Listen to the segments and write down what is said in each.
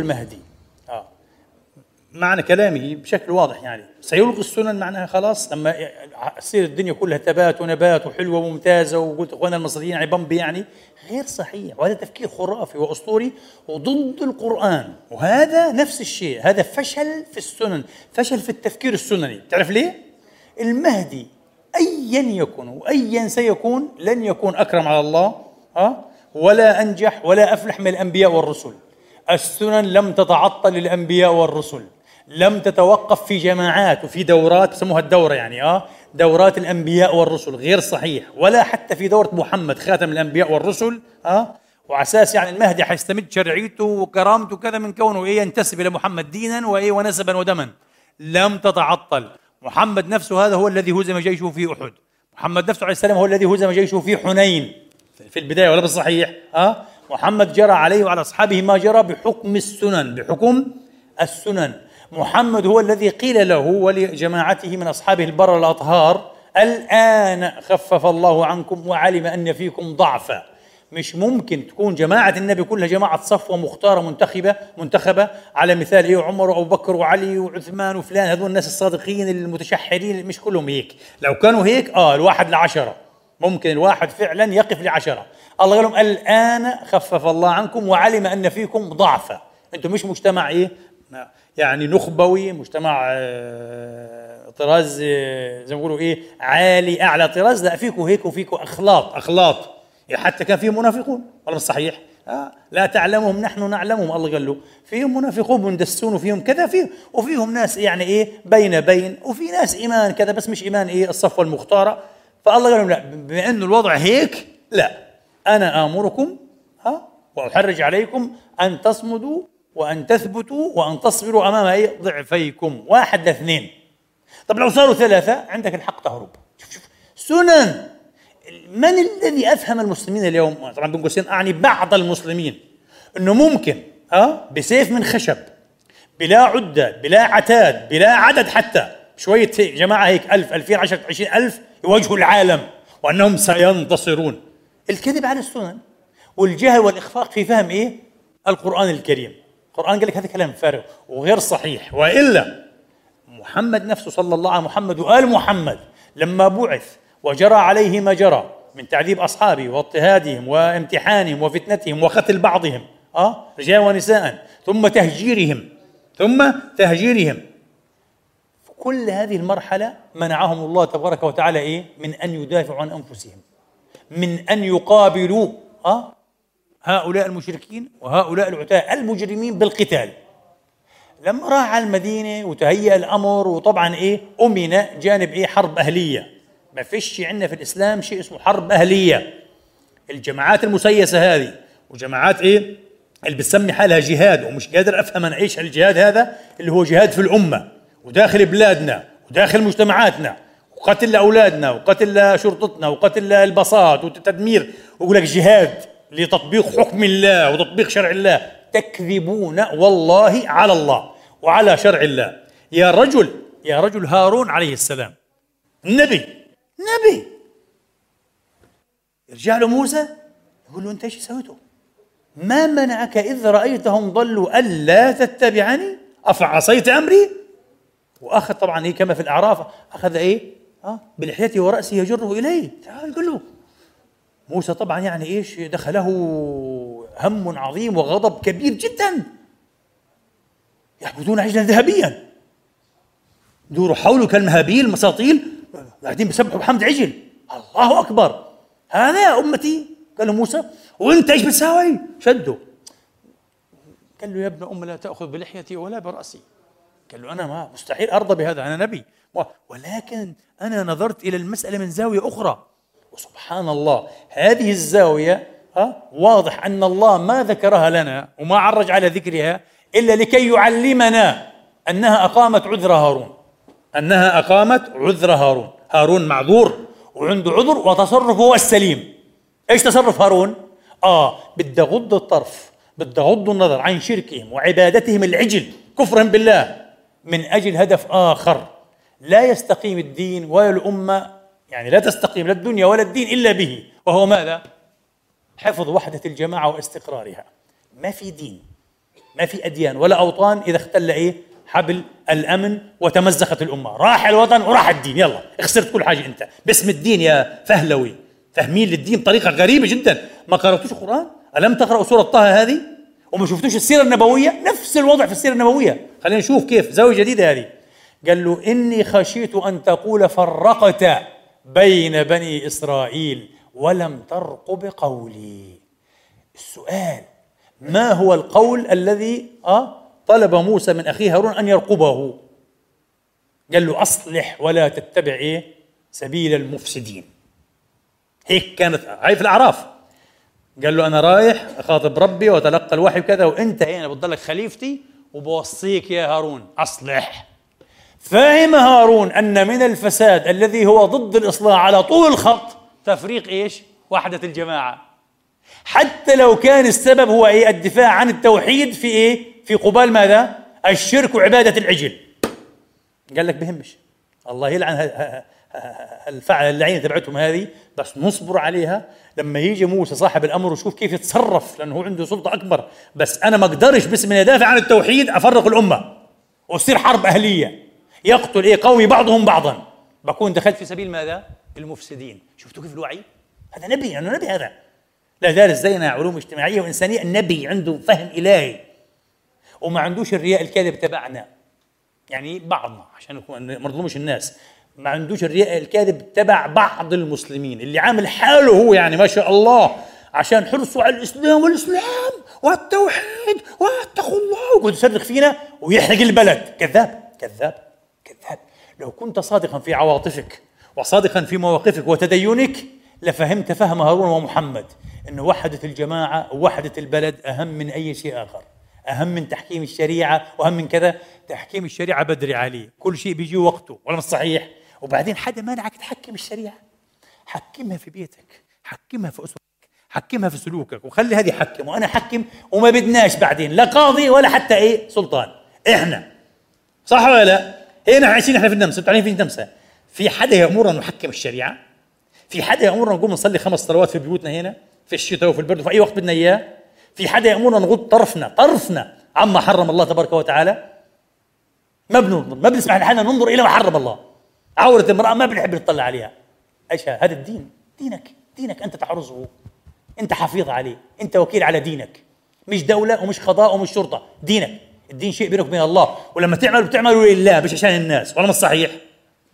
المهدي. آه. معنى كلامي بشكل واضح يعني. سيلغي السنن معناها خلاص لما تصير الدنيا كلها تبات ونبات وحلوة وممتازة وقلت اخواننا المصريين يعني بمبي يعني غير صحيح. وهذا تفكير خرافي وأسطوري وضد القرآن. وهذا نفس الشيء. هذا فشل في السنن فشل في التفكير السنني. تعرف ليه؟ المهدي ايا يكن وايا سيكون لن يكون أكرم على الله ها ولا أنجح ولا أفلح من الأنبياء والرسل. السنن لم تتعطل للأنبياء والرسل لم تتوقف في جماعات وفي دورات سموها الدورة يعني آه دورات الأنبياء والرسل غير صحيح ولا حتى في دورة محمد خاتم الأنبياء والرسل آه وعلى أساس يعني المهدي حيستمد شرعيته وكرامته كذا من كونه إيه ينتسب إلى محمد دينا وإيه ونسبا ودما. لم تتعطل. محمد نفسه هذا هو الذي هزم جيشه في أحد. محمد نفسه عليه السلام هو الذي هزم جيشه في حنين. في البداية ولا بالصحيح آه محمد جرى عليه وعلى أصحابه ما جرى بحكم السنن بحكم السنن. محمد هو الذي قيل له ولجماعته من أصحابه البر الأطهار الآن خفف الله عنكم وعلم أن فيكم ضعفا. مش ممكن تكون جماعة النبي كلها جماعة صفوة مختارة منتخبة منتخبة. على مثال إيه عمر وأبو بكر وعلي وعثمان وفلان هذول الناس الصادقين المتشحرين مش كلهم هيك. لو كانوا هيك آه الواحد لعشرة. ممكن الواحد فعلا يقف لعشرة. الله قال لهم الآن خفف الله عنكم وعلم أن فيكم ضعفا. أنتم مش مجتمع إيه؟ يعني نخبوي مجتمع آه، طراز آه، زي ما بيقولوا إيه عالي أعلى طراز. لا فيكم هيك وفيكم أخلاط. أخلاط. يعني حتى كان فيهم منافقون. ولا مش صحيح؟ آه لا تعلمهم نحن نعلمهم الله قال له. فيهم منافقون مندسون وفيهم كذا فيهم. وفيهم ناس يعني إيه بين بين وفي ناس إيمان كذا بس مش إيمان إيه الصفوه المختاره فالله قال لهم لا بما انه الوضع هيك لا. أنا آمركم ها وأحرج عليكم أن تصمدوا وأن تثبتوا وأن تصبروا أمام أي ضعفيكم. واحد لاثنين. طب لو صاروا ثلاثة عندك الحق تهرب. شوف شوف. سنن. من الذي أفهم المسلمين اليوم؟ طبعا بين قوسين أعني بعض المسلمين. أنه ممكن أه بسيف من خشب بلا عدة بلا عتاد بلا عدد حتى. شوية جماعة هيك ألف ألفين عشرة عشرين ألف يواجهوا العالم وأنهم سينتصرون. الكذب على السنن والجهل والإخفاق في فهم إيه؟ القرآن الكريم. القرآن قال لك هذا كلام فارغ وغير صحيح وإلا محمد نفسه صلى الله عليه محمد وآل محمد لما بعث وجرى عليه ما جرى من تعذيب أصحابه واضطهادهم وامتحانهم وفتنتهم وقتل بعضهم أه؟ رجال ونساء ثم تهجيرهم ثم تهجيرهم. كل هذه المرحلة منعهم الله تبارك وتعالى إيه؟ من أن يدافعوا عن أنفسهم. من أن يقابلوا أه؟ هؤلاء المشركين وهؤلاء العتاة المجرمين بالقتال. لما راح على المدينة وتهيأ الأمر وطبعا إيه أمن جانب إيه حرب أهلية. ما فيش عندنا في الإسلام شيء اسمه حرب أهلية. الجماعات المسيسة هذه وجماعات إيه اللي بتسمي حالها جهاد ومش قادر أفهم أنا إيش الجهاد هذا اللي هو جهاد في الأمة وداخل بلادنا وداخل مجتمعاتنا. وقتل لأولادنا وقتل لشرطتنا وقتل للبساط وتدمير ويقول لك جهاد لتطبيق حكم الله وتطبيق شرع الله تكذبون والله على الله وعلى شرع الله يا رجل يا رجل هارون عليه السلام نبي نبي يرجع له موسى يقول له أنت إيش سويته؟ ما منعك إذ رأيتهم ضلوا ألا تتبعني أفعصيت أمري؟ وأخذ طبعا هي كما في الأعراف أخذ إيه؟ ها بلحيته وراسه يجره إليه. تعال قل له. موسى طبعا يعني إيش؟ دخله هم عظيم وغضب كبير جدا. يعبدون عجلا ذهبيا. دوروا حوله كالمهابيل مساطيل قاعدين بسبحوا بحمد عجل. الله أكبر. هذا يا أمتي. قال له موسى وأنت إيش بتساوي؟ شده. قال له يا ابن أم لا تأخذ بلحيتي ولا برأسي. قال له أنا ما مستحيل أرضى بهذا أنا نبي ولكن أنا نظرت إلى المسألة من زاوية أخرى. وسبحان الله هذه الزاوية ها واضح أن الله ما ذكرها لنا وما عرج على ذكرها إلا لكي يعلمنا أنها أقامت عذر هارون. أنها أقامت عذر هارون. هارون معذور وعنده عذر وتصرفه هو السليم. إيش تصرف هارون؟ آه بدي أغض الطرف بدي أغض النظر عن شركهم وعبادتهم العجل كفرهم بالله من أجل هدف آخر. لا يستقيم الدين ولا الأمة يعني لا تستقيم لا الدنيا ولا الدين إلا به وهو ماذا؟ حفظ وحدة الجماعة واستقرارها. ما في دين ما في أديان ولا أوطان إذا اختل إيه؟ حبل الأمن وتمزقت الأمة. راح الوطن وراح الدين يلا خسرت كل حاجة أنت. باسم الدين يا فهلوي. فاهمين للدين بطريقه غريبة جدا. ما قرأتوش القرآن؟ ألم تقرأوا سورة طه هذه؟ وما شفتوش السيرة النبوية؟ نفس الوضع في السيرة النبوية. خلينا نشوف كيف. زاوية جديدة هذه. قال له إني خشيت أن تقول فرقت بين بني إسرائيل ولم ترقب قولي السؤال ما هو القول الذي أه طلب موسى من أخيه هارون أن يرقبه؟ قال له أصلح ولا تتبع إيه سبيل المفسدين. هيك كانت هاي في الأعراف. قال له أنا رايح أخاطب ربي وأتلقى الوحي وكذا وأنت هنا بتضلك خليفتي وبوصيك يا هارون أصلح. فهم هارون أن من الفساد الذي هو ضد الإصلاح على طول الخط تفريق إيش؟ وحدة الجماعة. حتى لو كان السبب هو إيه؟ الدفاع عن التوحيد في إيه؟ في قبال ماذا؟ الشرك وعبادة العجل. قال لك بهمش. الله يلعن الفعل اللعينة تبعتهم هذه بس نصبر عليها. لما يجي موسى صاحب الأمر وشوف كيف يتصرف لأنه هو عنده سلطة أكبر. بس أنا ما أقدرش بس من يدافع عن التوحيد أفرق الأمة. وتصير حرب أهلية. يقتل إيه؟ قومي بعضهم بعضا. بكون دخلت في سبيل ماذا؟ المفسدين. شفتوا كيف الوعي؟ هذا نبي يعني نبي هذا. لا دارس زينا علوم اجتماعية وإنسانية. النبي عنده فهم إلهي. وما عندوش الرياء الكاذب تبعنا. يعني بعضنا عشان ما نظلمش الناس. ما عندوش الرياء الكاذب تبع بعض المسلمين. اللي عامل حاله هو يعني ما شاء الله. عشان حرصوا على الإسلام والإسلام والتوحيد واتقوا الله ويقعد يصرخ فينا ويحرق البلد. كذاب كذاب. كذاب لو كنت صادقا في عواطفك وصادقا في مواقفك وتدينك لفهمت فهم هارون ومحمد أن وحدة الجماعة ووحدة البلد أهم من أي شيء آخر أهم من تحكيم الشريعة وأهم من كذا. تحكيم الشريعة بدري عليه كل شيء بيجي وقته ولا مش صحيح؟ وبعدين حدا مانعك تحكم الشريعة؟ حكمها في بيتك حكمها في أسرتك حكمها في سلوكك وخلي هذه حكم وأنا حكم وما بدناش بعدين لا قاضي ولا حتى إيه سلطان. إحنا صح ولا لا؟ هنا عايشين إحنا في النمسا. بتعرفين في النمسا. في حدا يأمرنا نحكم الشريعة؟ في حدا يأمرنا نقوم نصلي خمس صلوات في بيوتنا هنا؟ في الشتاء وفي البرد وفي أي وقت بدنا إياه؟ في حدا يأمرنا نغض طرفنا طرفنا عما حرم الله تبارك وتعالى؟ ما بننظر ما بنسمح لحالنا ننظر إلى ما حرم الله. عورة امرأة ما بنحب نطلع عليها. أيش هذا؟ الدين. دينك دينك أنت تحرزه أنت حفيظ عليه. أنت وكيل على دينك. مش دولة ومش قضاء ومش شرطة. دينك. الدين شيء بينك وبين الله ولما تعمل بتعمله لله مش عشان الناس ولا مش صحيح.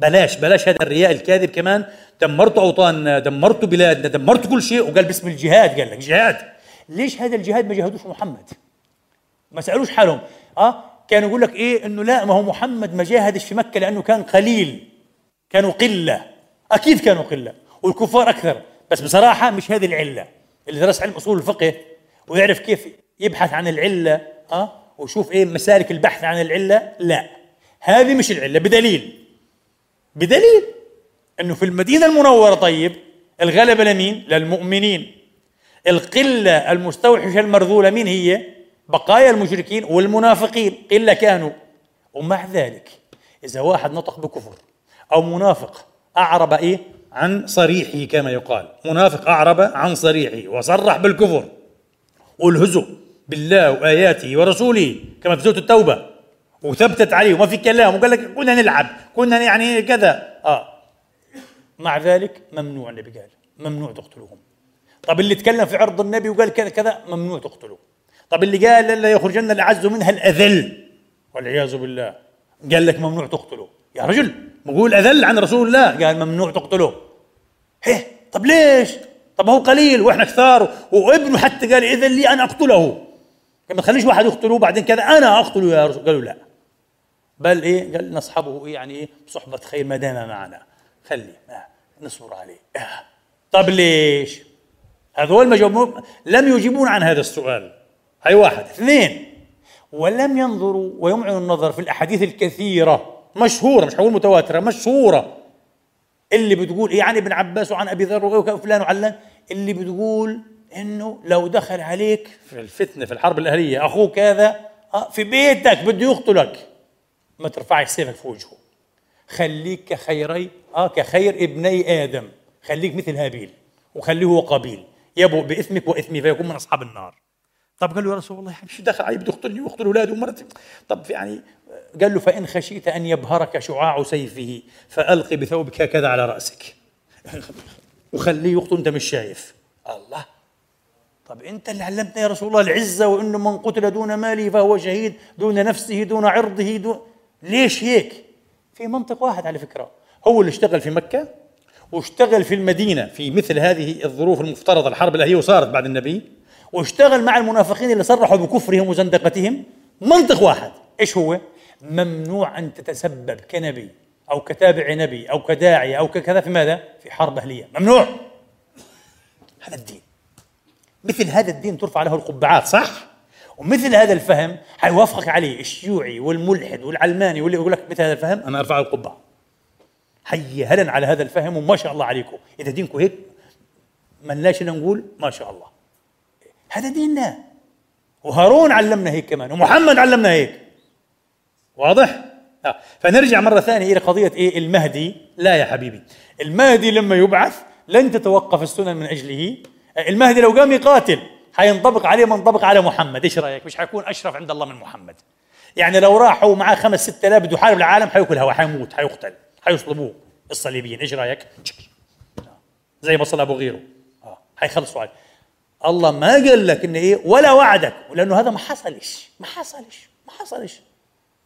بلاش بلاش هذا الرياء الكاذب كمان. دمرتوا اوطاننا دمرتوا بلادنا دمرتوا كل شيء وقال باسم الجهاد قال لك. جهاد. ليش هذا الجهاد ما جاهدوش محمد؟ ما سألوش حالهم. آه كانوا يقول لك إيه؟ إنه لا ما هو محمد ما جاهدش في مكة لأنه كان قليل. كانوا قلة. أكيد كانوا قلة والكفار أكثر. بس بصراحة مش هذه العلة. اللي درس علم أصول الفقه ويعرف كيف يبحث عن العلة آه وشوف إيه مسالك البحث عن العلة؟ لا. هذه مش العلة بدليل. بدليل إنه في المدينة المنورة طيب الغلبة لمين؟ للمؤمنين. القلة المستوحشة المرذولة مين هي؟ بقايا المشركين والمنافقين. قلة كانوا. ومع ذلك إذا واحد نطق بكفر أو منافق أعرب إيه؟ عن صريحه كما يقال. منافق أعرب عن صريحه وصرح بالكفر. والهزو. بالله وآياته ورسوله كما في سورة التوبة. وثبتت عليه وما في كلام وقال لك كنا نلعب كنا يعني كذا. آه. مع ذلك ممنوع النبي قال ممنوع تقتلوهم طب اللي تكلم في عرض النبي وقال كذا كذا ممنوع تقتلوه طب اللي قال لا يخرجن الأعز منها الأذل والعياذ بالله قال لك ممنوع تقتله يا رجل بقول أذل عن رسول الله قال ممنوع تقتله إيه طب ليش؟ طب هو قليل وإحنا كثار وابنه حتى قال إذن لي أن أقتله. ما تخليش واحد يقتلوه بعدين كذا. أنا أقتله يا رسول قالوا لا. بل إيه؟ قال نصحبه يعني إيه؟ بصحبة خير ما دام معنا. خلي. آه. نصبر عليه. آه. طب ليش؟ هذول ما جاوبوا لم يجيبون عن هذا السؤال. هاي واحد. اثنين. ولم ينظروا ويمعنوا النظر في الأحاديث الكثيرة. مشهورة مش حقول متواترة مشهورة. اللي بتقول إيه عن ابن عباس وعن أبي ذر وفلان وعلان. اللي بتقول إنه لو دخل عليك في الفتنة في الحرب الأهلية أخوك هذا آه، في بيتك بده يقتلك ما ترفعش سيفك في وجهه. خليك كخيري آه كخير ابني آدم. خليك مثل هابيل وخليه هو قابيل يبوء باثمك واثمي فيكون من أصحاب النار. طب قال له يا رسول الله شو دخل علي بده يقتلني ويقتل اولادي ومرتي طب يعني قال له فإن خشيت أن يبهرك شعاع سيفه فألق بثوبك هكذا على رأسك. وخليه يقتل أنت مش شايف. الله. طب انت اللي علمتنا يا رسول الله العزة وانه من قتل دون ماله فهو شهيد دون نفسه دون عرضه دون ليش هيك؟ في منطق واحد على فكرة هو اللي اشتغل في مكة واشتغل في المدينة في مثل هذه الظروف المفترضة الحرب هي وصارت بعد النبي واشتغل مع المنافقين اللي صرحوا بكفرهم وزندقتهم منطق واحد إيش هو؟ ممنوع أن تتسبب كنبي أو كتابع نبي أو كداعيه أو كذا في ماذا؟ في حرب أهلية ممنوع هذا الدين مثل هذا الدين ترفع له القبعات صح؟ ومثل هذا الفهم حيوافقك عليه الشيوعي والملحد والعلماني واللي يقول لك مثل هذا الفهم؟ أنا أرفع القبعة. حي هلا على هذا الفهم وما شاء الله عليكم. إذا دينكم هيك ما لناش نقول ما شاء الله. هذا ديننا. وهارون علمنا هيك كمان ومحمد علمنا هيك. واضح؟ آه. فنرجع مرة ثانية إلى قضية إيه؟ المهدي. لا يا حبيبي. المهدي لما يبعث لن تتوقف السنن من أجله. المهدي لو قام يقاتل حينطبق عليه ما انطبق على محمد. إيش رأيك؟ مش حيكون أشرف عند الله من محمد. يعني لو راحوا معاه خمس ست آلاف بده يحارب العالم حيأكل هوا حيموت حيقتل حيصلبوه. الصليبيين إيش رأيك؟ زي ما صلى أبو غيره. آه حيخلصوا عليه الله ما قال لك إنه إيه؟ ولا وعدك. لأنه هذا ما حصلش ما حصلش ما حصلش.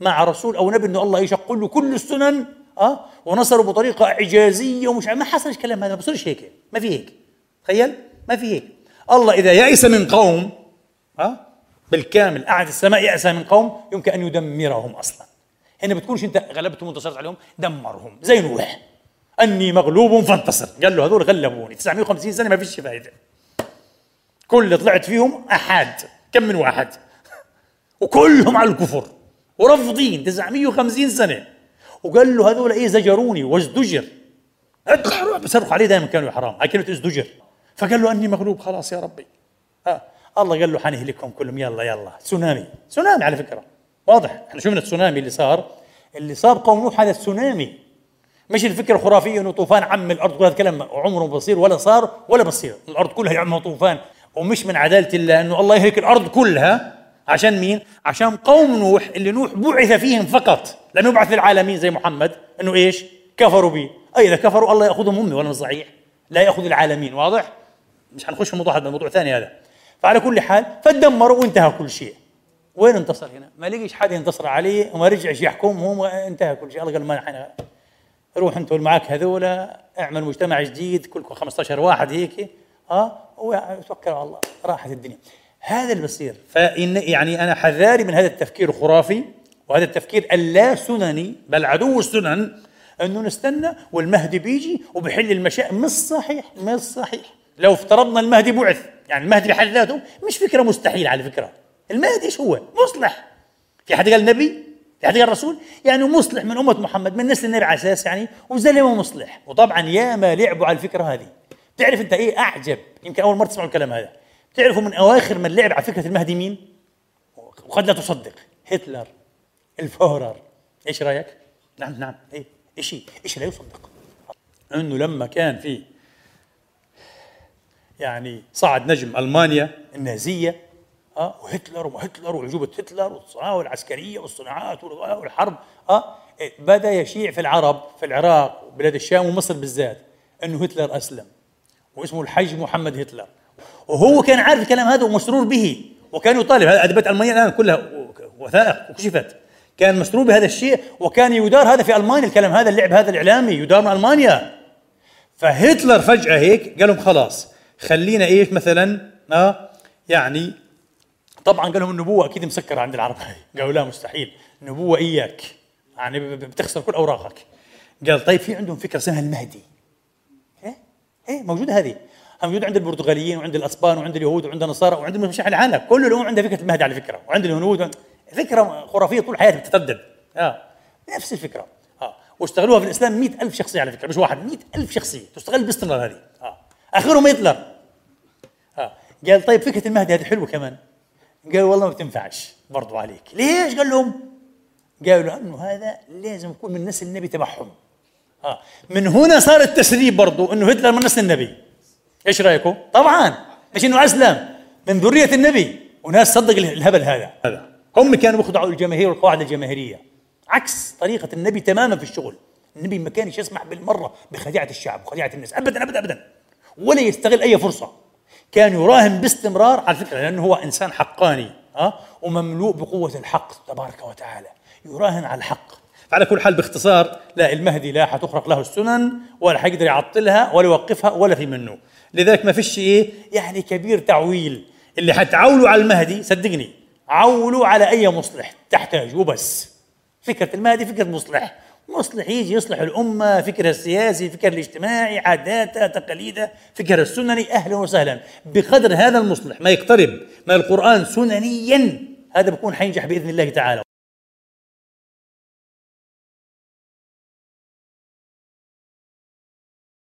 مع رسول أو نبي إنه الله يشق له كل السنن آه ونصروا بطريقة إعجازية ومش ما حصلش كلام هذا ما بصيرش هيك ما في هيك. تخيل؟ ما في هيك. الله إذا يأس من قوم ها؟ بالكامل قعد السماء يأس من قوم يمكن أن يدمرهم أصلا. هنا بتكونش أنت غلبتهم وانتصرت عليهم دمرهم. زي نوح. أني مغلوب فانتصر. قال له هذول غلبوني. 950 سنة ما فيش فائده كل اللي طلعت فيهم احاد كم من واحد؟ وكلهم على الكفر. ورافضين. 950 سنة. وقال له هذول إيه زجروني. وازدجر. اطلع روح. بصرخوا عليه دائما كانوا حرام. هاي كلمه ازدجر. فقال له أني مغلوب خلاص يا ربي. آه. الله قال له حنهلكهم كلهم يلا يلا. تسونامي. تسونامي على فكرة. واضح. إحنا شفنا التسونامي اللي صار. اللي صار قوم نوح هذا التسونامي. مش الفكرة الخرافيه إنه طوفان عم الأرض كلها كلام عمره بصير ولا صار ولا بصير. الأرض كلها يعمها طوفان. ومش من عدالة الله إنه الله يهلك الأرض كلها. عشان مين؟ عشان قوم نوح اللي نوح بعث فيهم فقط. لم يبعث للعالمين زي محمد. إنه إيش؟ كفروا به، أي إذا كفروا الله يأخذهم هم ولا صحيح؟ لا يأخذ العالمين. واضح؟ مش حنخش في موضوع هذا موضوع ثاني هذا. فعلى كل حال فدمروا وانتهى كل شيء. وين انتصر هنا؟ ما لقيش حدا ينتصر عليه وما رجعش يحكم هو انتهى كل شيء. الله قال ما حنا روح انت معك هذولا اعمل مجتمع جديد كلكم 15 واحد هيك. آه وتوكلوا على الله. راحت الدنيا. هذا اللي بصير. فإن يعني أنا حذاري من هذا التفكير الخرافي وهذا التفكير اللا سنني بل عدو السنن أنه نستنى والمهدي بيجي وبحل المشاكل مش صحيح مش صحيح. لو افترضنا المهدي بعث يعني المهدي بحد ذاته مش فكرة مستحيلة على فكرة. المهدي إيش هو؟ مصلح. في حد قال نبي؟ في حد قال رسول؟ يعني مصلح من أمة محمد من نسل النبي على أساس يعني وزلمة مصلح. وطبعا ياما لعبوا على الفكرة هذه. بتعرف أنت إيه؟ أعجب. يمكن أول مرة تسمعوا الكلام هذا. بتعرفوا من أواخر من لعب على فكرة المهدي مين؟ وقد لا تصدق. هتلر. الفورر إيش رأيك؟ نعم نعم. إيه؟ شيء إيش لا يصدق. إنه لما كان في يعني صعد نجم ألمانيا. النازية آه وهتلر وهتلر وعجوبه هتلر والعسكرية والصناعات والحرب آه بدأ يشيع في العرب في العراق وبلاد الشام ومصر بالذات إنه هتلر أسلم واسمه الحج محمد هتلر. وهو كان عارف الكلام هذا ومسرور به وكان يطالب. ادبات ألمانيا الآن كلها وثائق وكشفت. كان مسرور بهذا الشيء وكان يدار هذا في ألمانيا الكلام هذا اللعب هذا الإعلامي يدار من ألمانيا. فهتلر فجأة هيك قال لهم خلاص خلينا إيش مثلا؟ آه يعني طبعا قال لهم النبوة أكيد مسكرة عند العرب. قالوا لا مستحيل. نبوه إياك. يعني بتخسر كل أوراقك. قال طيب في عندهم فكرة اسمها المهدي. إيه؟ إيه؟ موجودة هذه. موجودة عند البرتغاليين وعند الأسبان وعند اليهود وعند النصارى وعند مشايخ العالم. كل الأمم عندها فكرة المهدي على فكرة. وعند الهنود فكرة خرافية طول حياتها بتتردد. آه. نفس الفكرة. آه. واشتغلوها في الإسلام مئة ألف شخصية على فكرة مش واحد مئة ألف شخصية تستغل باستمرار هذه. آه. آخرهم هتلر آه قال طيب فكرة المهدي هذه حلوة كمان. قال والله ما بتنفعش برضو عليك. ليش؟ قال لهم قالوا لأنه هذا لازم يكون من نسل النبي تبعهم. آه من هنا صار التسريب برضو إنه هتلر من نسل النبي. إيش رأيكم؟ طبعا. مش إنه اسلم من ذرية النبي. وناس صدق الهبل هذا. هذا. هم كانوا بيخضعوا للجماهير والقواعد الجماهيرية. عكس طريقة النبي تماما في الشغل. النبي ما كانش يسمح بالمرة بخديعة الشعب وخديعة الناس. ابدا ابدا ابدا. ولا يستغل أي فرصة. كان يراهن باستمرار على فكرة لأنه هو إنسان حقاني ها ومملوء بقوة الحق تبارك وتعالى. يراهن على الحق. على كل حال باختصار لا المهدي لا حتخرق له السنن ولا حيقدر يعطلها ولا يوقفها ولا في منه. لذلك ما فيش إيه يعني كبير تعويل. اللي حتعولوا على المهدي صدقني عولوا على أي مصلح تحتاج وبس فكرة المهدي فكرة مصلح. مصلح يجي يصلح الأمة فكرها السياسي فكرها الاجتماعي عاداتها تقاليدها فكرها السنني أهلا وسهلا. بقدر هذا المصلح ما يقترب من القرآن سننيا هذا بكون حينجح بإذن الله تعالى.